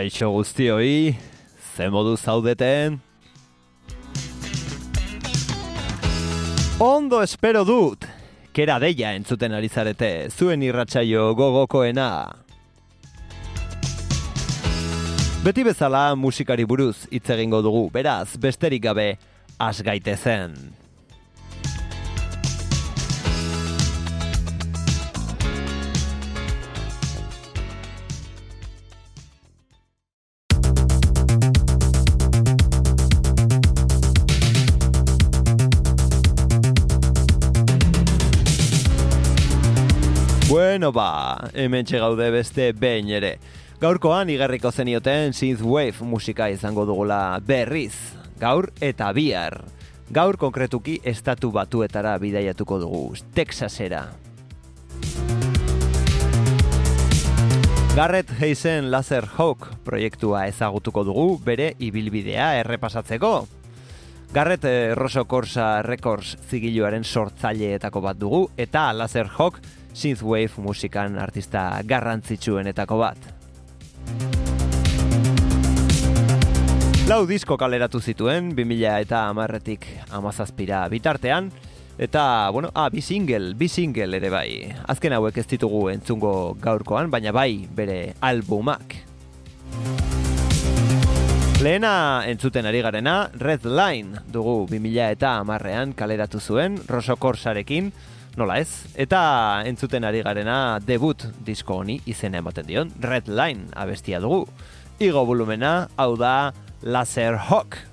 Kaixo guztioi, ze modu zaudeten? Ondo espero dut, kera deia entzuten ari zarete, zuen irratsaio gogokoena. Beti bezala musikari buruz hitz egingo dugu, beraz, besterik gabe, has gaitezen. Bueno ba, hemen gaude beste behin ere. Gaurkoan igarriko zenioten synthwave musika izango dugula berriz, gaur eta bihar. Gaur konkretuki estatu batuetara bidaiatuko dugu, Texasera. Garrett Heisen Laser Hawk proiektua ezagutuko dugu bere ibilbidea errepasatzeko. Garrett eh, Rosso Corsa Records zigiluaren sortzaileetako bat dugu eta Laser Hawk synthwave musikan artista garrantzitsuenetako bat. Lau disko kaleratu zituen, 2000 eta amarretik amazazpira bitartean, eta, bueno, ah, bi single, bi single ere bai. Azken hauek ez ditugu entzungo gaurkoan, baina bai bere albumak. Lehena entzuten ari garena, Red Line dugu 2000 eta amarrean kaleratu zuen, Rosso Corsarekin, nola ez? Eta entzuten ari garena debut disko honi izena ematen dion, Red Line abestia dugu. Igo volumena, hau da Laser Hawk.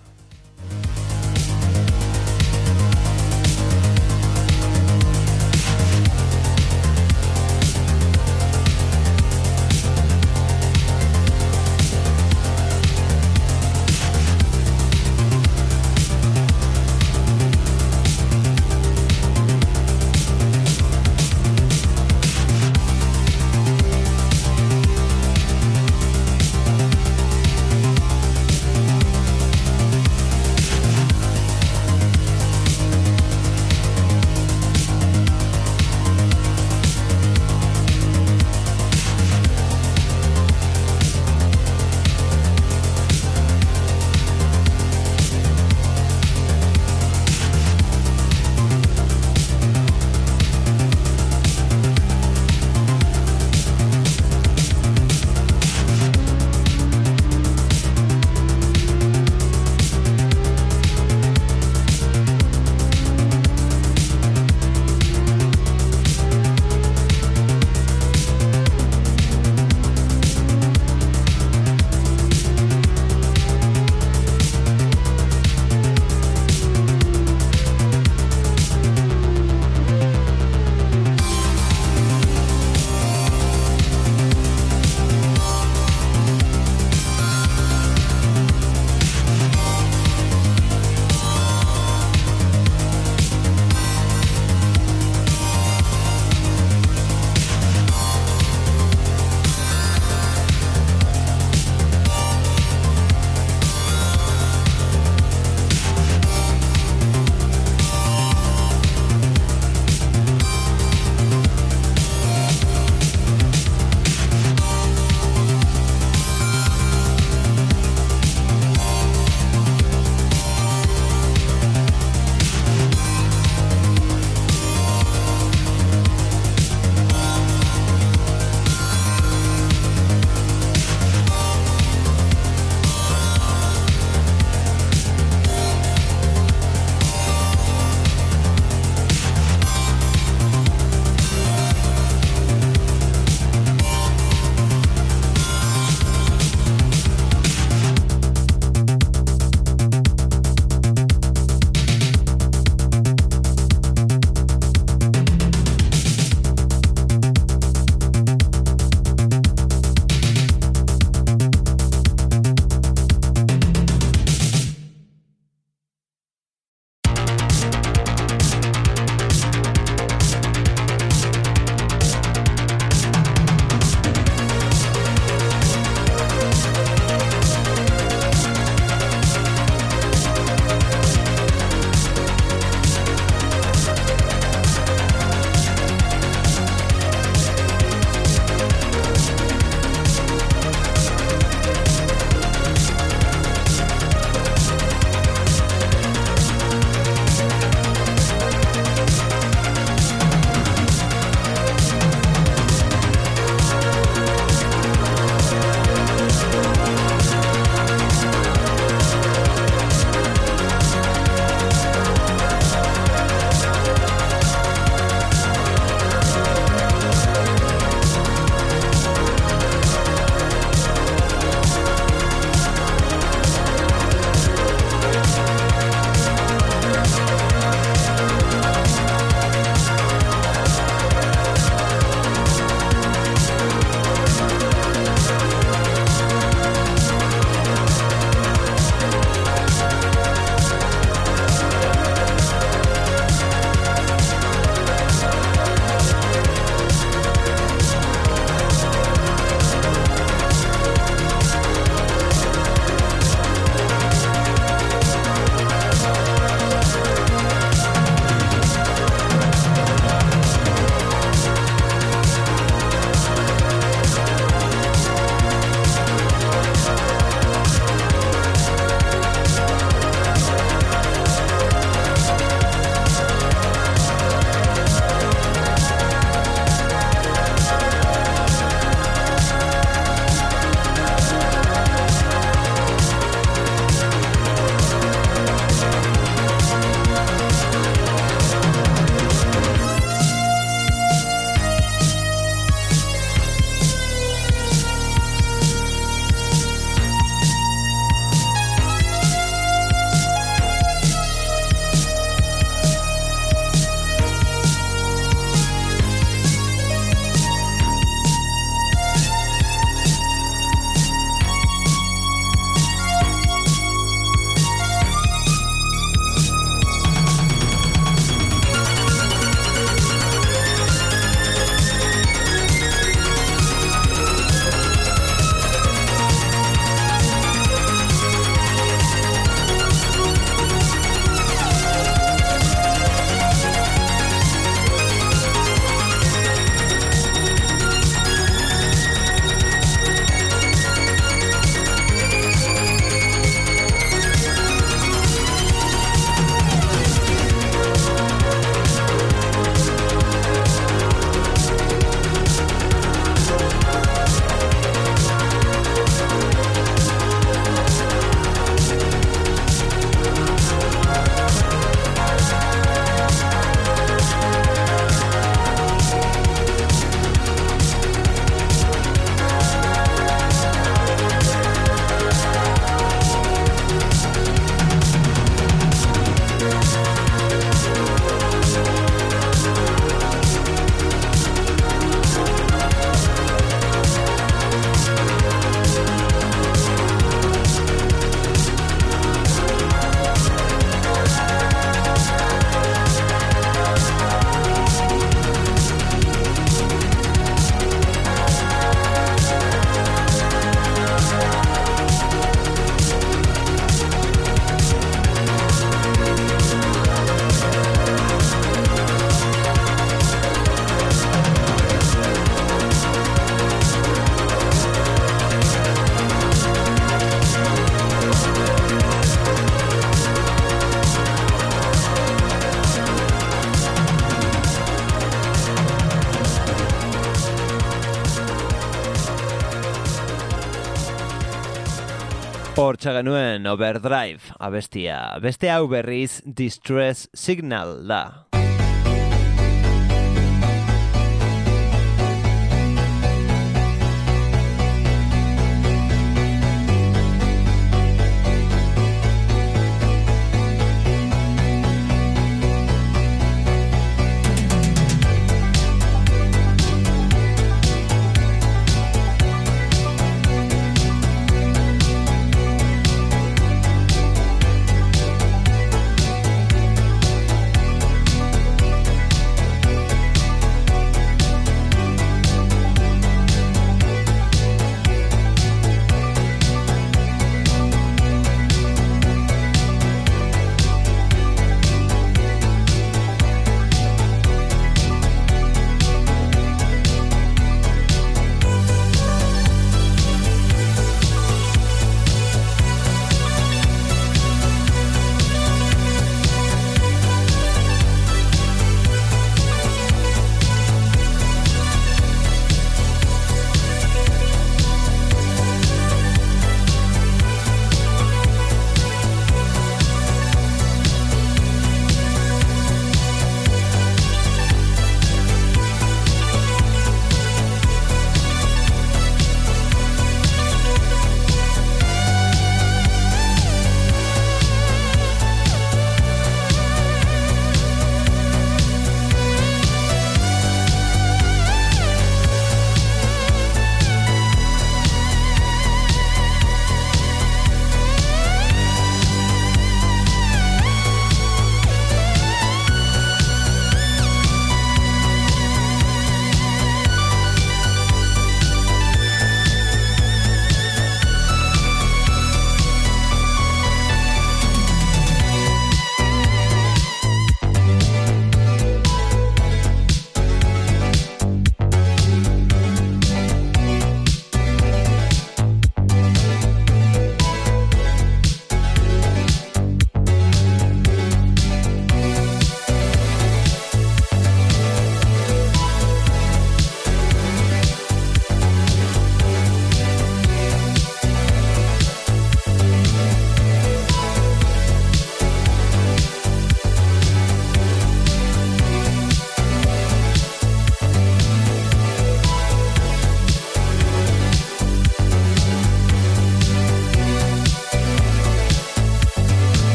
Hortxe genuen Overdrive abestia. Beste hau berriz Distress Signal da.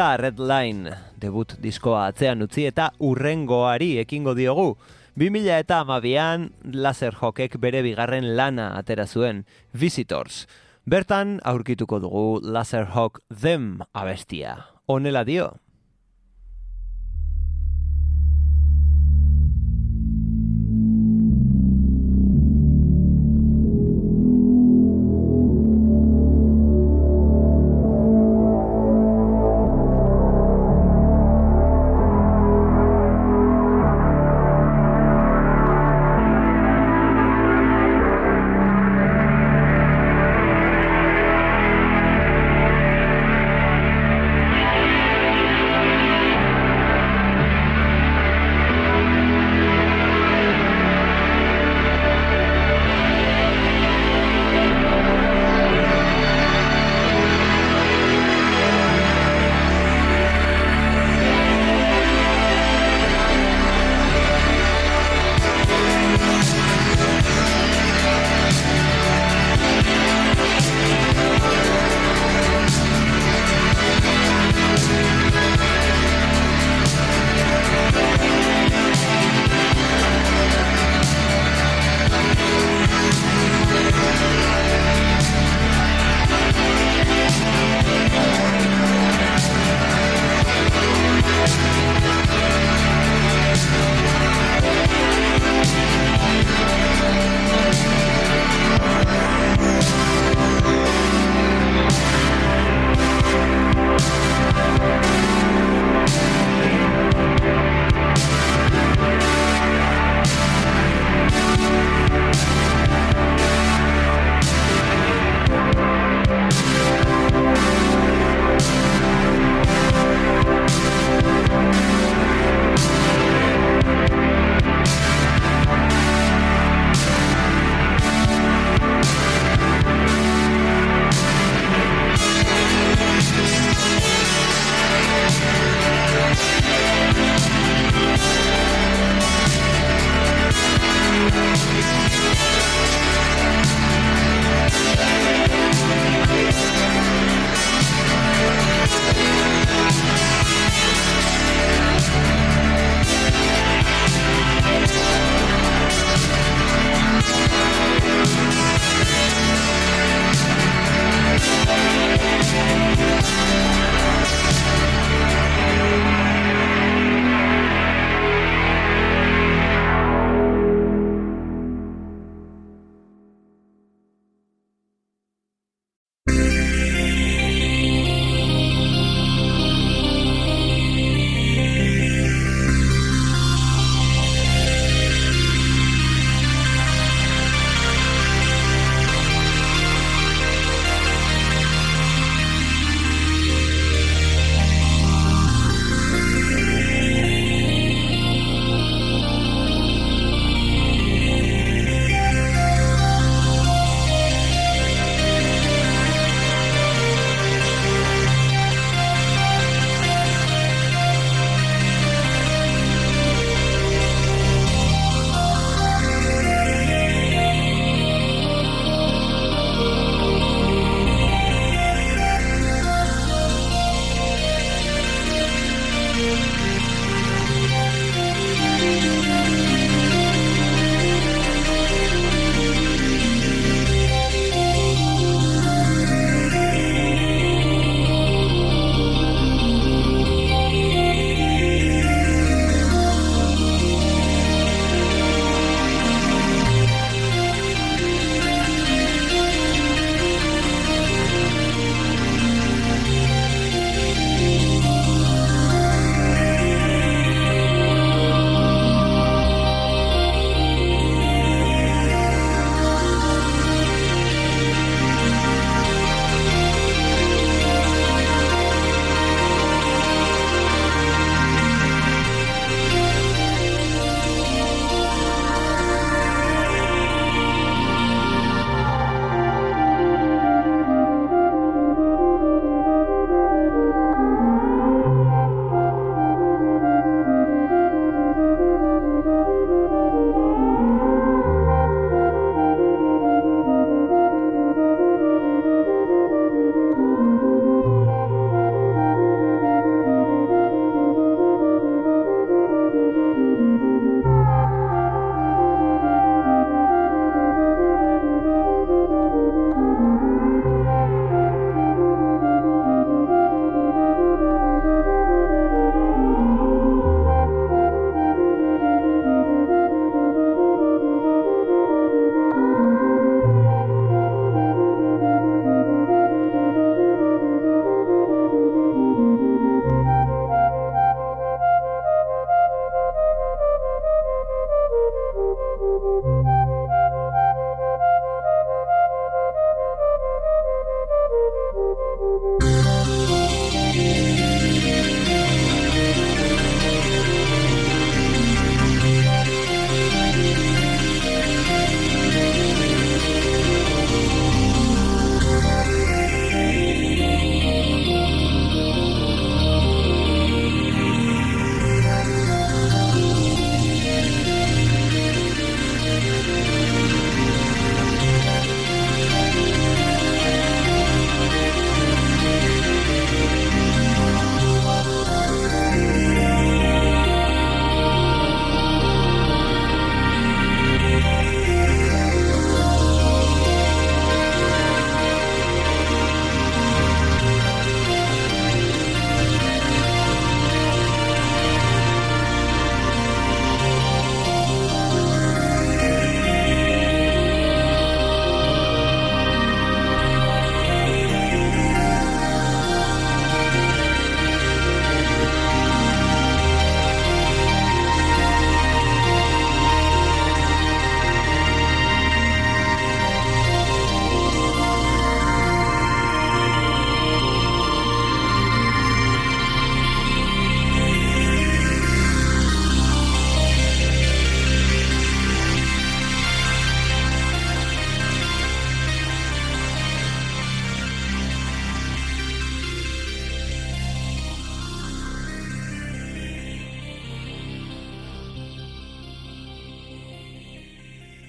Eta Red Line debut diskoa atzean utzi eta urrengoari ekingo diogu. 2000 eta amabian Laserhawkek bere bigarren lana atera zuen, Visitors. Bertan aurkituko dugu Laserhawk Them abestia. Honela dio.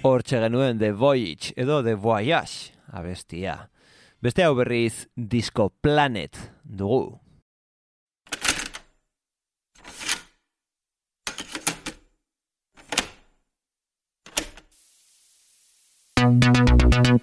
Hortxe genuen The Voyage edo The Voyage abestia. Beste hau berriz Disco Planet dugu. Thank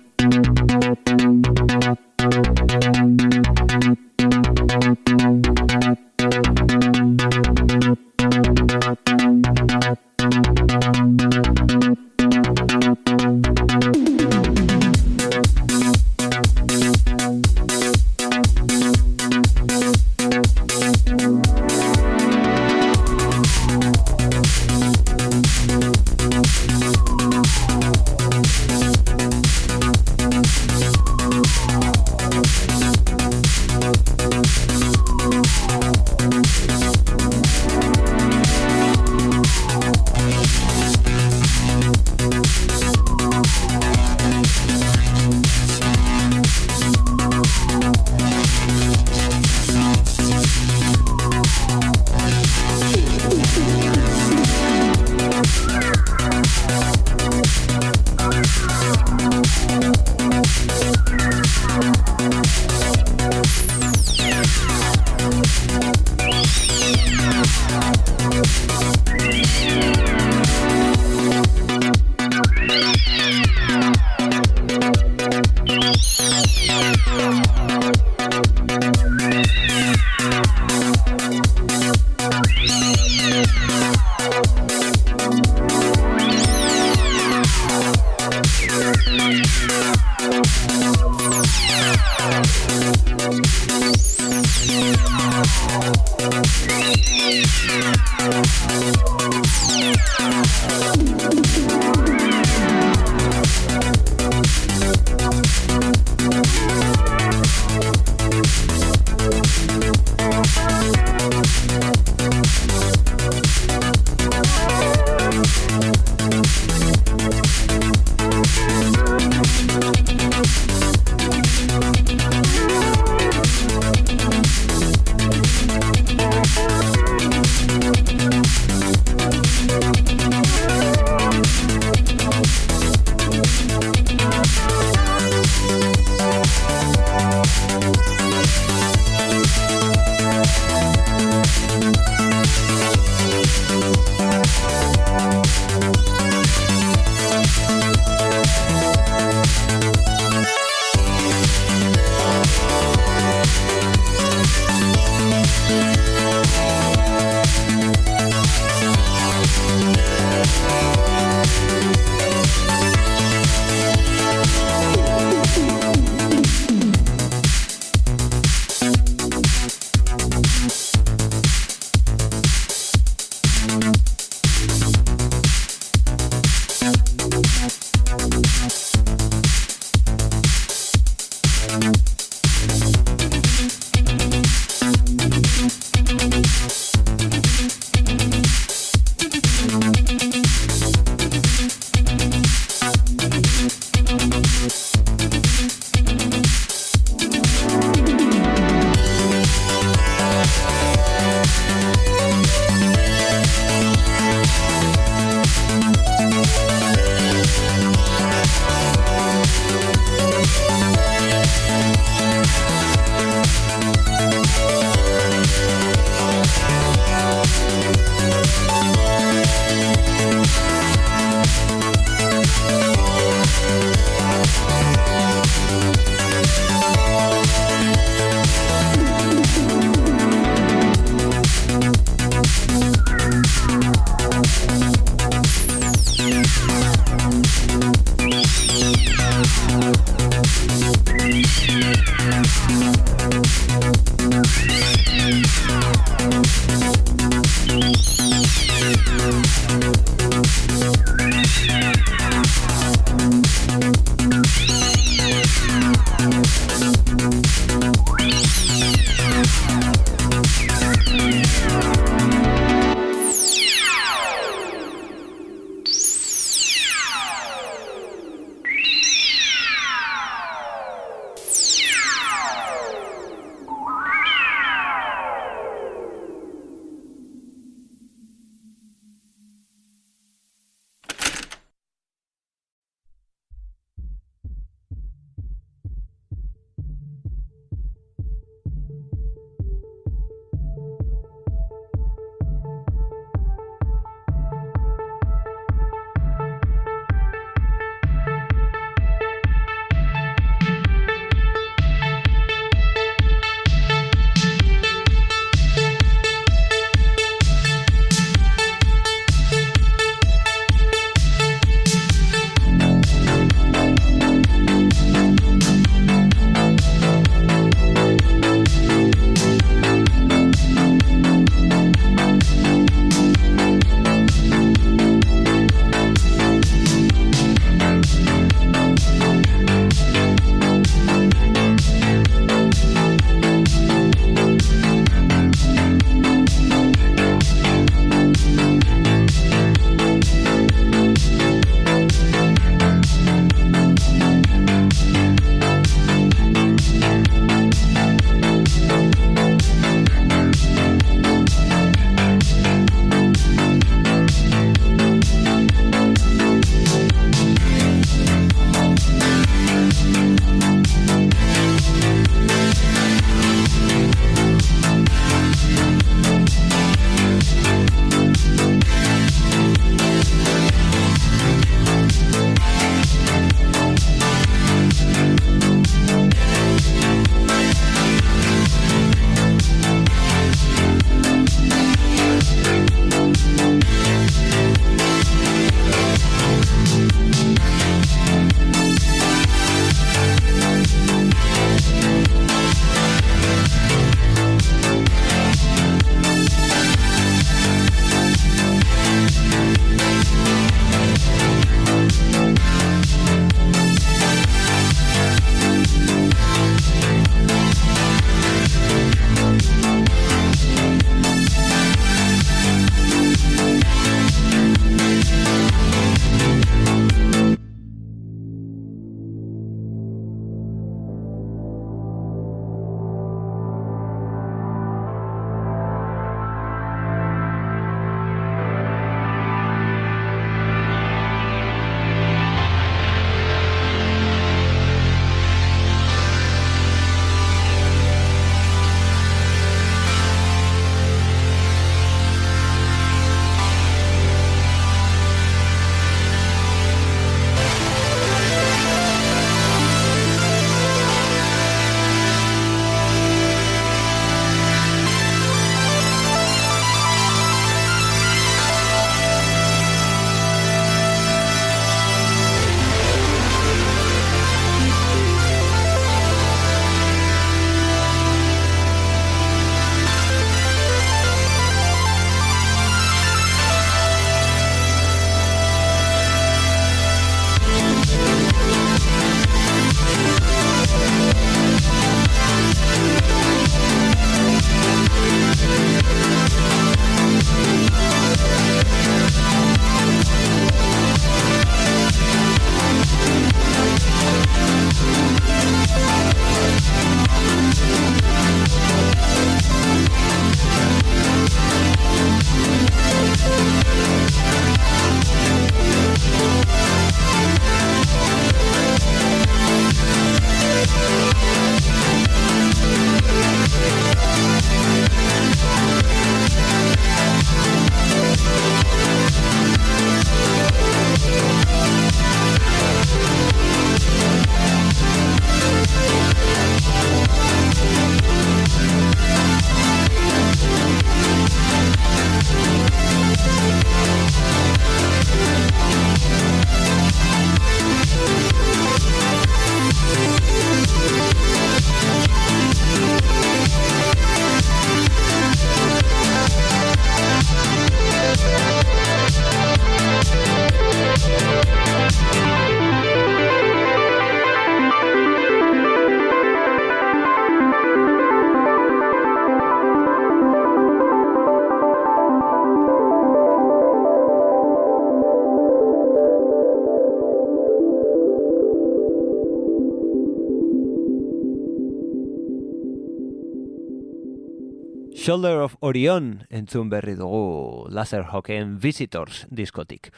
Shoulder of Orion entzun berri dugu Laserhawken Visitors diskotik.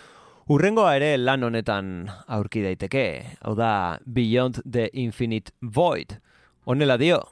Urrengoa ere lan honetan aurki daiteke, hau da Beyond the Infinite Void. Honela dio.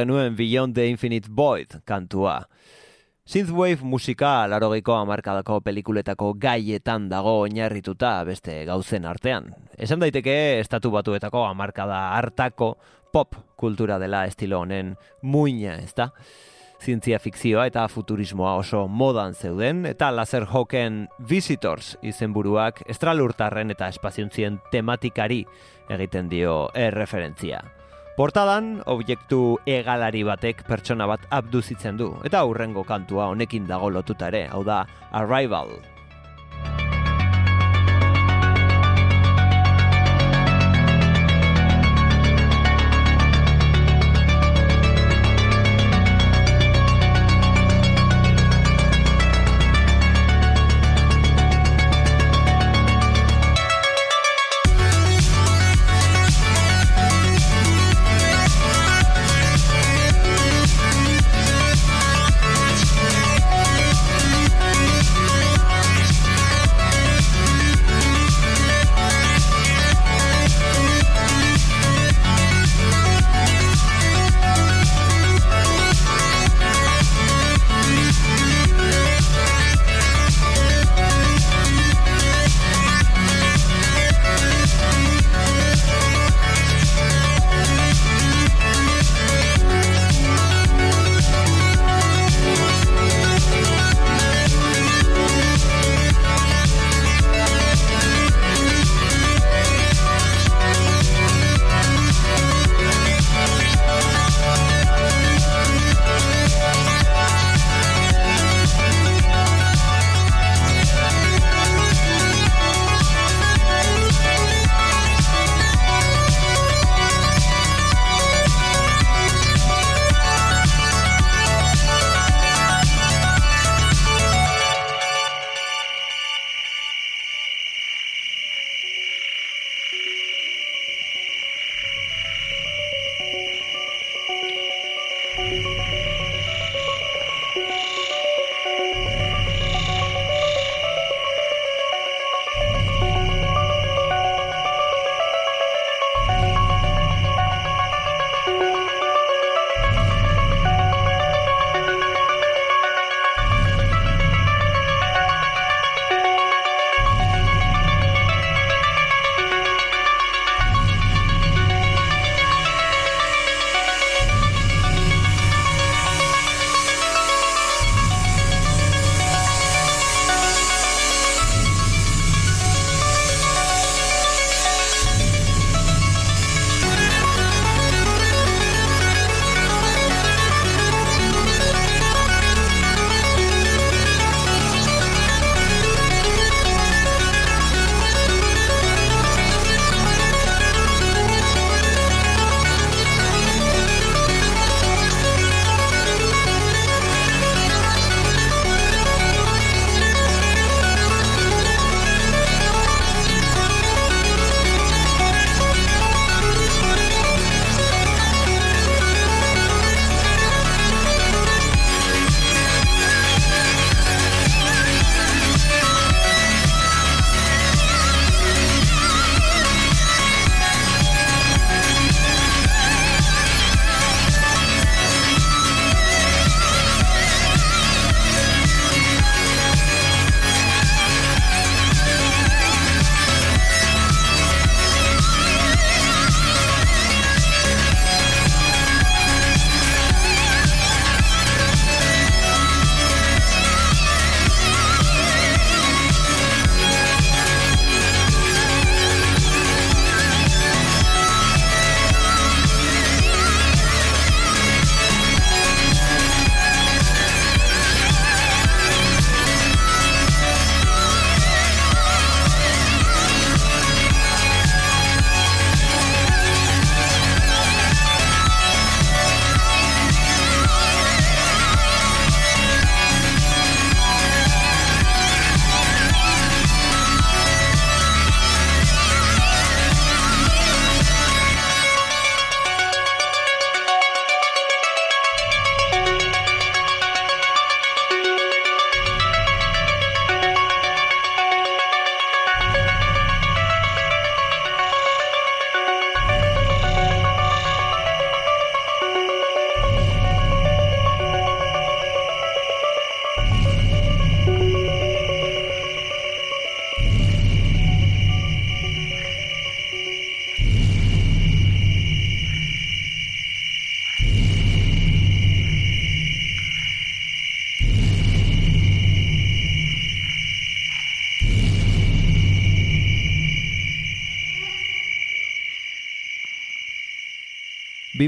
Genuen Beyond the Infinite Void kantua. Synthwave musika larogeiko amarkadako pelikuletako gaietan dago oinarrituta beste gauzen artean. Esan daiteke estatu batuetako amarkada hartako pop kultura dela estilo honen muina, ezta? zientzia fikzioa eta futurismoa oso modan zeuden, eta laser hoken visitors izenburuak estralurtarren eta espaziuntzien tematikari egiten dio erreferentzia. Portadan, objektu egalari batek pertsona bat abduzitzen du, eta aurrengo kantua honekin dago lotuta ere, hau da Arrival.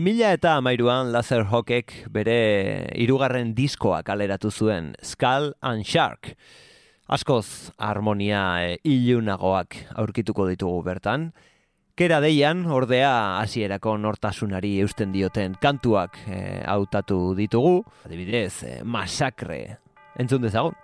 2000 eta amairuan Laser Hawkek bere irugarren diskoa kaleratu zuen Skull and Shark. Askoz harmonia e, ilunagoak aurkituko ditugu bertan. Kera deian, ordea hasierako nortasunari eusten dioten kantuak e, hautatu ditugu. Adibidez, e, masakre. Entzun dezagun.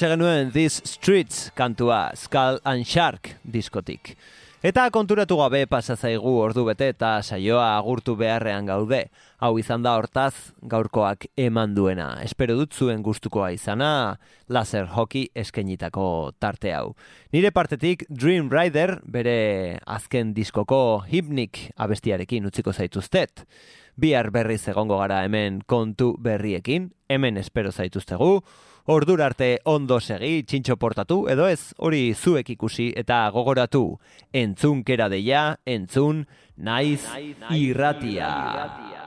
Hortxe genuen This Streets kantua Skull and Shark diskotik. Eta konturatu gabe pasa zaigu ordu bete eta saioa agurtu beharrean gaude. Hau izan da hortaz gaurkoak eman duena. Espero dut zuen gustukoa izana laser hockey eskenitako tarte hau. Nire partetik Dream Rider bere azken diskoko hipnik abestiarekin utziko zaituztet. Bihar berriz egongo gara hemen kontu berriekin, hemen espero zaituztegu. Ordura arte ondo segi, txintxo portatu, edo ez, hori zuek ikusi eta gogoratu. Entzun kera deia, entzun, naiz, irratia.